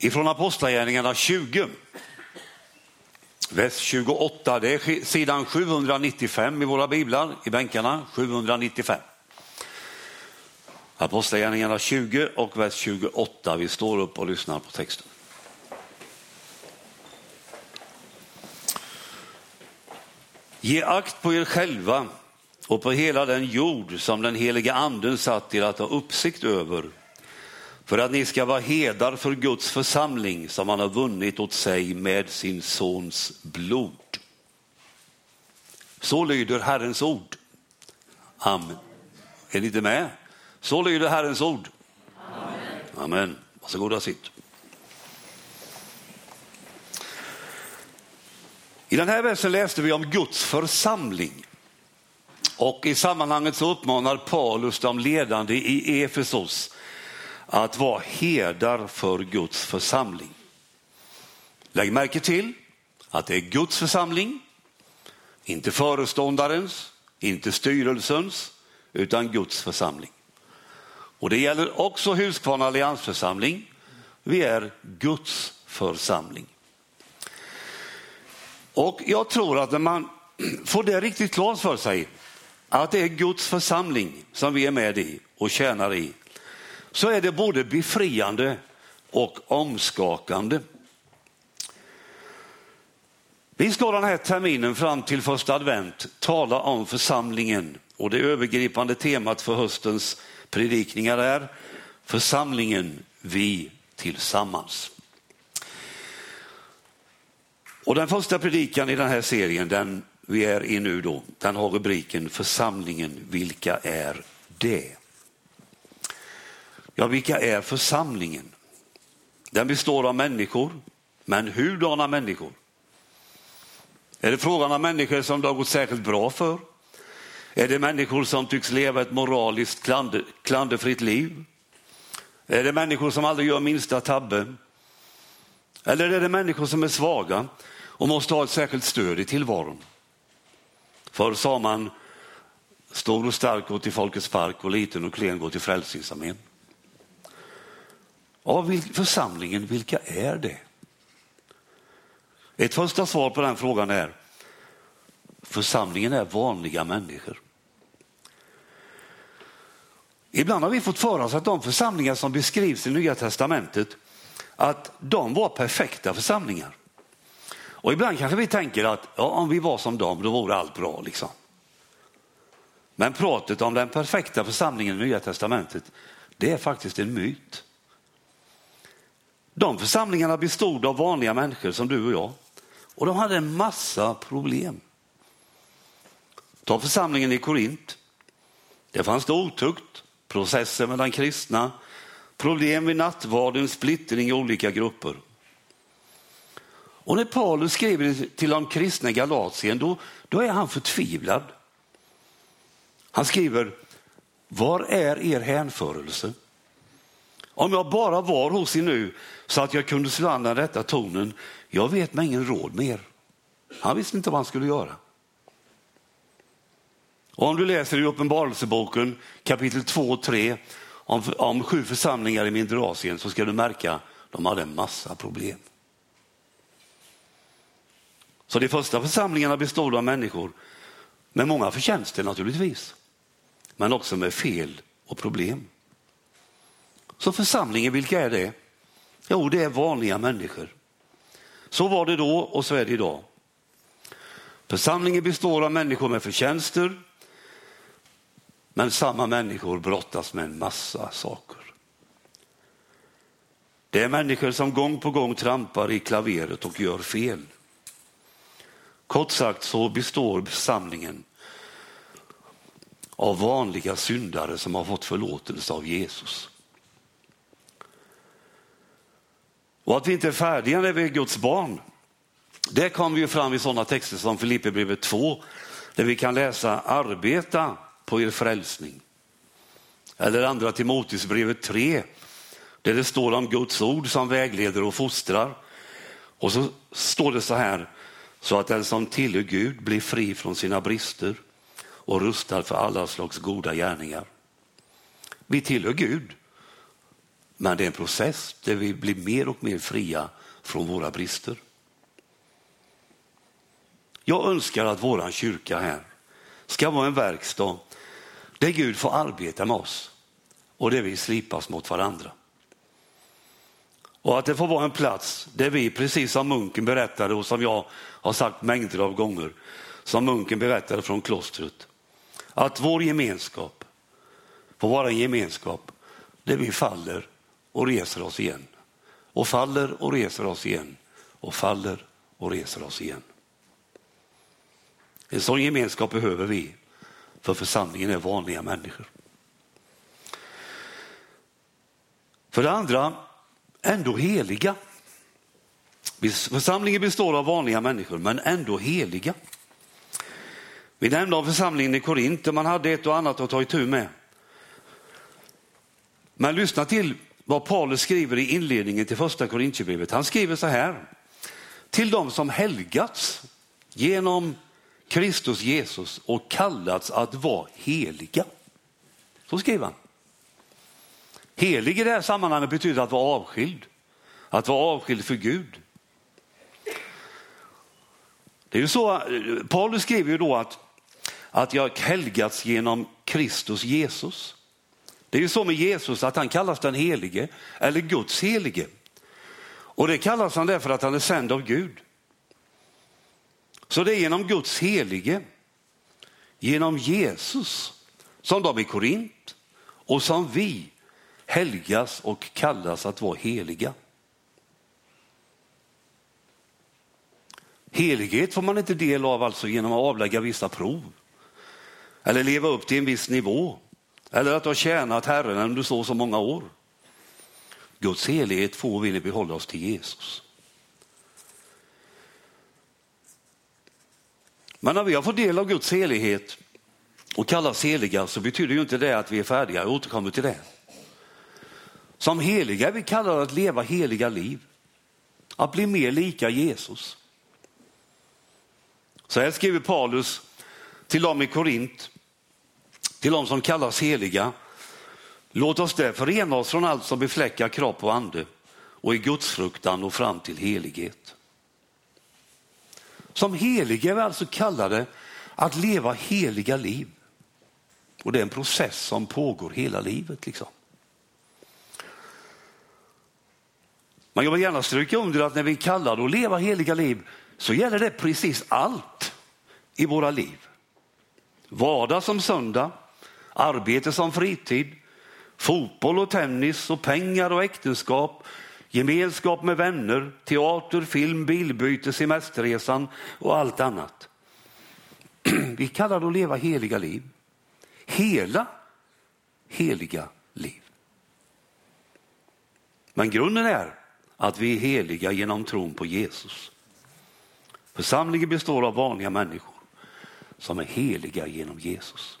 ifrån Apostlagärningarna 20. Vers 28, det är sidan 795 i våra biblar i bänkarna, 795. Apostlagärningarna 20 och vers 28. Vi står upp och lyssnar på texten. Ge akt på er själva och på hela den jord som den heliga anden satt er att ha uppsikt över för att ni ska vara hedar för Guds församling som han har vunnit åt sig med sin sons blod. Så lyder Herrens ord. Amen. Är ni inte med? Så lyder Herrens ord. Amen. Amen. Varsågoda sitt. I den här versen läste vi om Guds församling. Och i sammanhanget så uppmanar Paulus de ledande i Efesos att vara herdar för Guds församling. Lägg märke till att det är Guds församling, inte föreståndarens, inte styrelsens, utan Guds församling. Och det gäller också Huskvarna alliansförsamling. Vi är Guds församling. Och jag tror att när man får det riktigt klart för sig, att det är Guds församling som vi är med i och tjänar i, så är det både befriande och omskakande. Vi ska den här terminen fram till första advent tala om församlingen och det övergripande temat för höstens predikningar är församlingen vi tillsammans. Och den första predikan i den här serien, den vi är i nu då, den har rubriken Församlingen, vilka är det? Ja, vilka är församlingen? Den består av människor, men hurdana människor? Är det frågan om människor som det har gått särskilt bra för? Är det människor som tycks leva ett moraliskt klander, klanderfritt liv? Är det människor som aldrig gör minsta tabbe? Eller är det människor som är svaga och måste ha ett särskilt stöd i tillvaron? Förr sa man stor och stark går till Folkets park och liten och klen går till Frälsningsarmén. Av församlingen, vilka är det? Ett första svar på den frågan är församlingen är vanliga människor. Ibland har vi fått för oss att de församlingar som beskrivs i Nya Testamentet, att de var perfekta församlingar. Och ibland kanske vi tänker att ja, om vi var som dem, då vore allt bra. Liksom. Men pratet om den perfekta församlingen i Nya Testamentet, det är faktiskt en myt. De församlingarna bestod av vanliga människor som du och jag. Och de hade en massa problem. Ta församlingen i Korint. Det fanns det otukt, processer mellan kristna, problem vid nattvarden, splittring i olika grupper. Och när Paulus skriver till de kristna i Galatien, då, då är han förtvivlad. Han skriver, var är er hänförelse? Om jag bara var hos er nu så att jag kunde slå an den rätta tonen, jag vet mig ingen råd med er. Han visste inte vad han skulle göra. Och om du läser i Uppenbarelseboken kapitel 2 och 3 om, om sju församlingar i mindre Asien så ska du märka att de hade en massa problem. Så de första församlingarna bestod av människor med många förtjänster naturligtvis, men också med fel och problem. Så församlingen, vilka är det? Jo, det är vanliga människor. Så var det då och så är det idag. Församlingen består av människor med förtjänster, men samma människor brottas med en massa saker. Det är människor som gång på gång trampar i klaveret och gör fel. Kort sagt så består församlingen av vanliga syndare som har fått förlåtelse av Jesus. Och att vi inte är färdiga när vi är Guds barn, det kommer ju fram i sådana texter som Filipperbrevet 2, där vi kan läsa arbeta på er frälsning. Eller andra Timoteusbrevet 3, där det står om Guds ord som vägleder och fostrar. Och så står det så här, så att den som tillhör Gud blir fri från sina brister och rustad för alla slags goda gärningar. Vi tillhör Gud. Men det är en process där vi blir mer och mer fria från våra brister. Jag önskar att våran kyrka här ska vara en verkstad där Gud får arbeta med oss och där vi slipas mot varandra. Och att det får vara en plats där vi, precis som munken berättade och som jag har sagt mängder av gånger, som munken berättade från klostret, att vår gemenskap får vara en gemenskap där vi faller och reser oss igen och faller och reser oss igen och faller och reser oss igen. En sån gemenskap behöver vi, för församlingen är vanliga människor. För det andra, ändå heliga. Församlingen består av vanliga människor, men ändå heliga. Vi nämnde om församlingen i Korint där man hade ett och annat att ta itu med. Men lyssna till vad Paulus skriver i inledningen till första Korintierbrevet. Han skriver så här. Till de som helgats genom Kristus Jesus och kallats att vara heliga. Så skriver han. Helig i det här sammanhanget betyder att vara avskild. Att vara avskild för Gud. Det är ju så, Paulus skriver ju då att, att jag helgats genom Kristus Jesus. Det är ju så med Jesus att han kallas den helige eller Guds helige. Och det kallas han därför att han är sänd av Gud. Så det är genom Guds helige, genom Jesus, som de i Korint och som vi helgas och kallas att vara heliga. Helighet får man inte del av alltså genom att avlägga vissa prov eller leva upp till en viss nivå eller att du har tjänat Herren under så så många år. Guds helighet får vi när vi håller oss till Jesus. Men när vi har fått del av Guds helighet och kallas heliga så betyder ju inte det att vi är färdiga. Jag återkommer till det. Som heliga vi kallar att leva heliga liv. Att bli mer lika Jesus. Så här skriver Paulus till dem i Korint, till de som kallas heliga. Låt oss därför rena oss från allt som befläckar kropp och ande och i gudsfruktan och fram till helighet. Som heliga är vi alltså kallade att leva heliga liv. Och det är en process som pågår hela livet. Liksom. Men jag vill gärna stryka under att när vi kallar det att leva heliga liv så gäller det precis allt i våra liv. Vardag som söndag, arbete som fritid, fotboll och tennis och pengar och äktenskap, gemenskap med vänner, teater, film, bilbyte, semesterresan och allt annat. Vi kallar det att leva heliga liv. Hela heliga liv. Men grunden är att vi är heliga genom tron på Jesus. Församlingen består av vanliga människor som är heliga genom Jesus.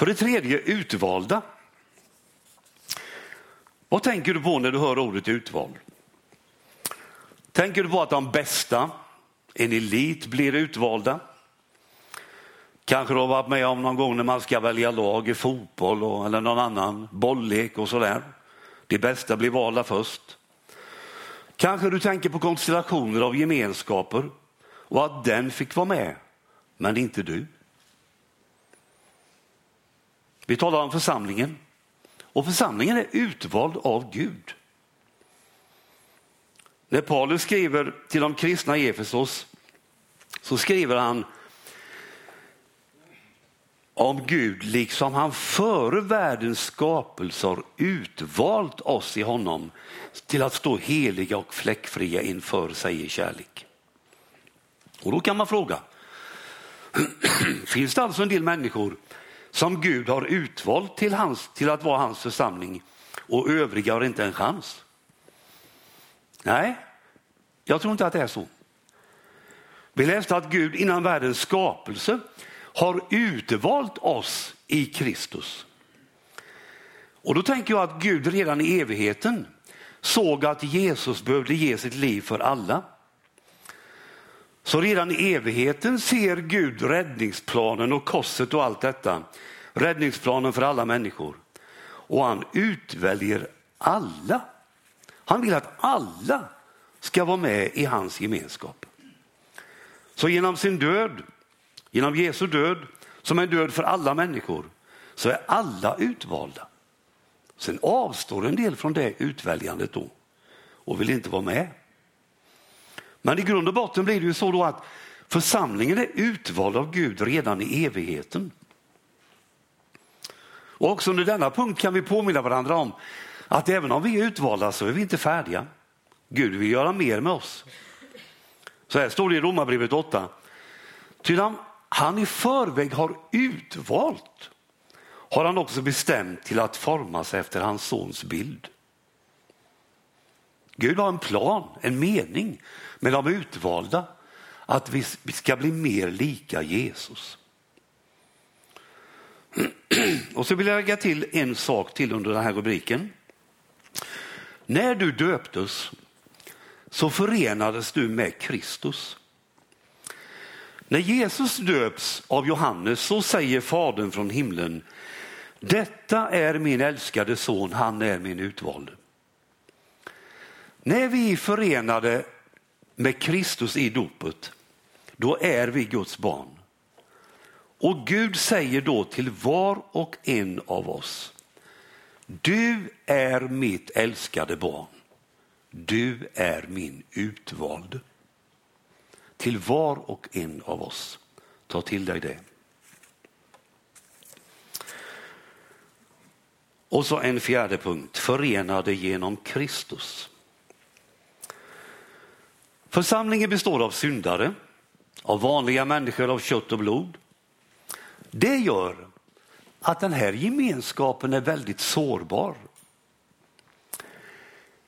För det tredje, utvalda. Vad tänker du på när du hör ordet utvald? Tänker du på att de bästa, en elit, blir utvalda? Kanske du har varit med om någon gång när man ska välja lag i fotboll och, eller någon annan bolllek och sådär. De bästa blir valda först. Kanske du tänker på konstellationer av gemenskaper och att den fick vara med, men inte du. Vi talar om församlingen och församlingen är utvald av Gud. När Paulus skriver till de kristna i Efesos så skriver han om Gud liksom han före världens skapelse har utvalt oss i honom till att stå heliga och fläckfria inför sig i kärlek. Och då kan man fråga, finns det alltså en del människor som Gud har utvalt till, hans, till att vara hans församling och övriga har inte en chans? Nej, jag tror inte att det är så. Vi läste att Gud innan världens skapelse har utvalt oss i Kristus. Och då tänker jag att Gud redan i evigheten såg att Jesus behövde ge sitt liv för alla. Så redan i evigheten ser Gud räddningsplanen och korset och allt detta. Räddningsplanen för alla människor. och han utväljer alla. Han vill att alla ska vara med i hans gemenskap. Så genom sin död, genom Jesu död, som är en död för alla människor, så är alla utvalda. Sen avstår en del från det utväljandet då och vill inte vara med. Men i grund och botten blir det ju så då att församlingen är utvald av Gud redan i evigheten. Och också under denna punkt kan vi påminna varandra om att även om vi är utvalda så är vi inte färdiga. Gud vill göra mer med oss. Så här står det i Romarbrevet 8. Ty han i förväg har utvalt har han också bestämt till att formas efter hans sons bild. Gud har en plan, en mening med de utvalda, att vi ska bli mer lika Jesus. Och så vill jag lägga till en sak till under den här rubriken. När du döptes så förenades du med Kristus. När Jesus döps av Johannes så säger Fadern från himlen, detta är min älskade son, han är min utvalde. När vi är förenade med Kristus i dopet, då är vi Guds barn. Och Gud säger då till var och en av oss, du är mitt älskade barn. Du är min utvalde. Till var och en av oss. Ta till dig det. Och så en fjärde punkt, förenade genom Kristus. Församlingen består av syndare, av vanliga människor av kött och blod. Det gör att den här gemenskapen är väldigt sårbar.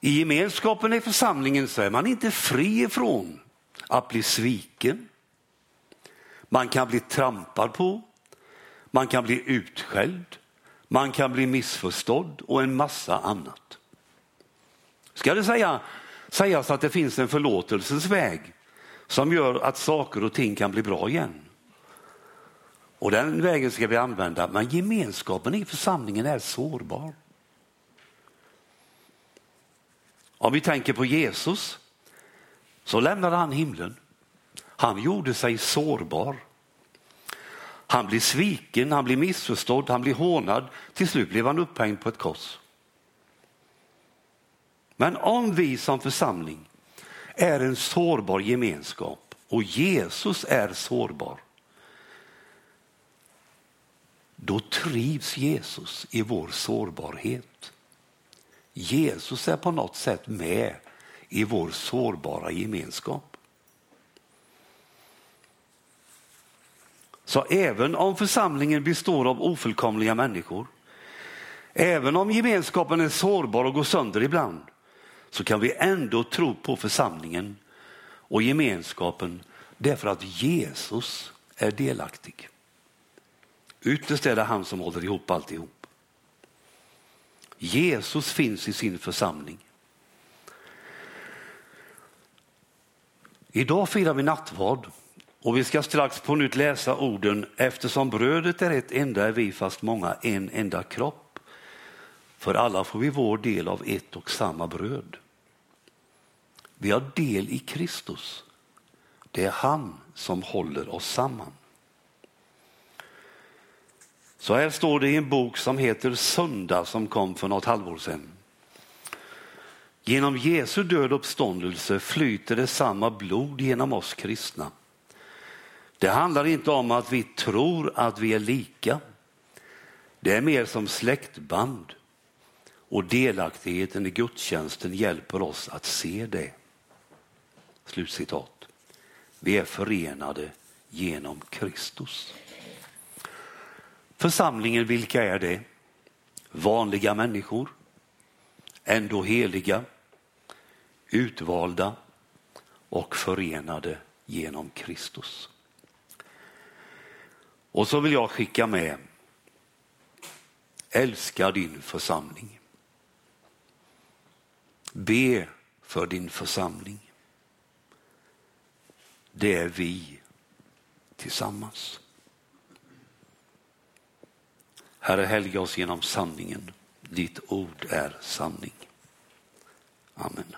I gemenskapen i församlingen så är man inte fri ifrån att bli sviken. Man kan bli trampad på, man kan bli utskälld, man kan bli missförstådd och en massa annat. Ska det säga, sägas att det finns en förlåtelsens väg som gör att saker och ting kan bli bra igen. Och den vägen ska vi använda, men gemenskapen i församlingen är sårbar. Om vi tänker på Jesus så lämnade han himlen. Han gjorde sig sårbar. Han blir sviken, han blir missförstådd, han blir hånad. Till slut blev han upphängd på ett kors. Men om vi som församling är en sårbar gemenskap och Jesus är sårbar, då trivs Jesus i vår sårbarhet. Jesus är på något sätt med i vår sårbara gemenskap. Så även om församlingen består av ofullkomliga människor, även om gemenskapen är sårbar och går sönder ibland, så kan vi ändå tro på församlingen och gemenskapen därför att Jesus är delaktig. Ytterst är det han som håller ihop alltihop. Jesus finns i sin församling. Idag firar vi nattvard och vi ska strax på nytt läsa orden eftersom brödet är ett enda är vi fast många en enda kropp. För alla får vi vår del av ett och samma bröd. Vi har del i Kristus. Det är han som håller oss samman. Så här står det i en bok som heter Söndag som kom för något halvår sedan. Genom Jesu död uppståndelse flyter det samma blod genom oss kristna. Det handlar inte om att vi tror att vi är lika. Det är mer som släktband och delaktigheten i gudstjänsten hjälper oss att se det. Slutcitat. Vi är förenade genom Kristus. Församlingen, vilka är det? Vanliga människor, ändå heliga, utvalda och förenade genom Kristus. Och så vill jag skicka med, älska din församling. Be för din församling. Det är vi tillsammans. Herre, helga oss genom sanningen. ditt ord är sanning. Amen.